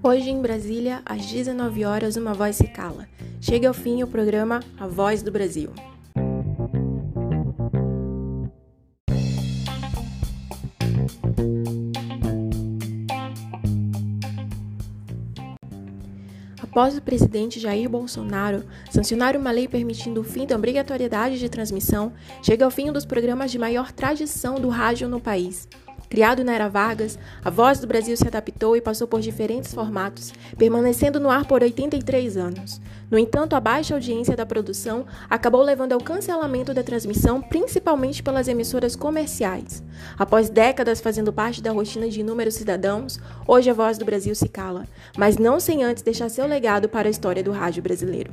Hoje em Brasília, às 19 horas, uma voz se cala. Chega ao fim o programa A Voz do Brasil. Após o presidente Jair Bolsonaro sancionar uma lei permitindo o fim da obrigatoriedade de transmissão, chega ao fim um dos programas de maior tradição do rádio no país. Criado na era Vargas, a Voz do Brasil se adaptou e passou por diferentes formatos, permanecendo no ar por 83 anos. No entanto, a baixa audiência da produção acabou levando ao cancelamento da transmissão, principalmente pelas emissoras comerciais. Após décadas fazendo parte da rotina de inúmeros cidadãos, hoje a Voz do Brasil se cala, mas não sem antes deixar seu legado para a história do rádio brasileiro.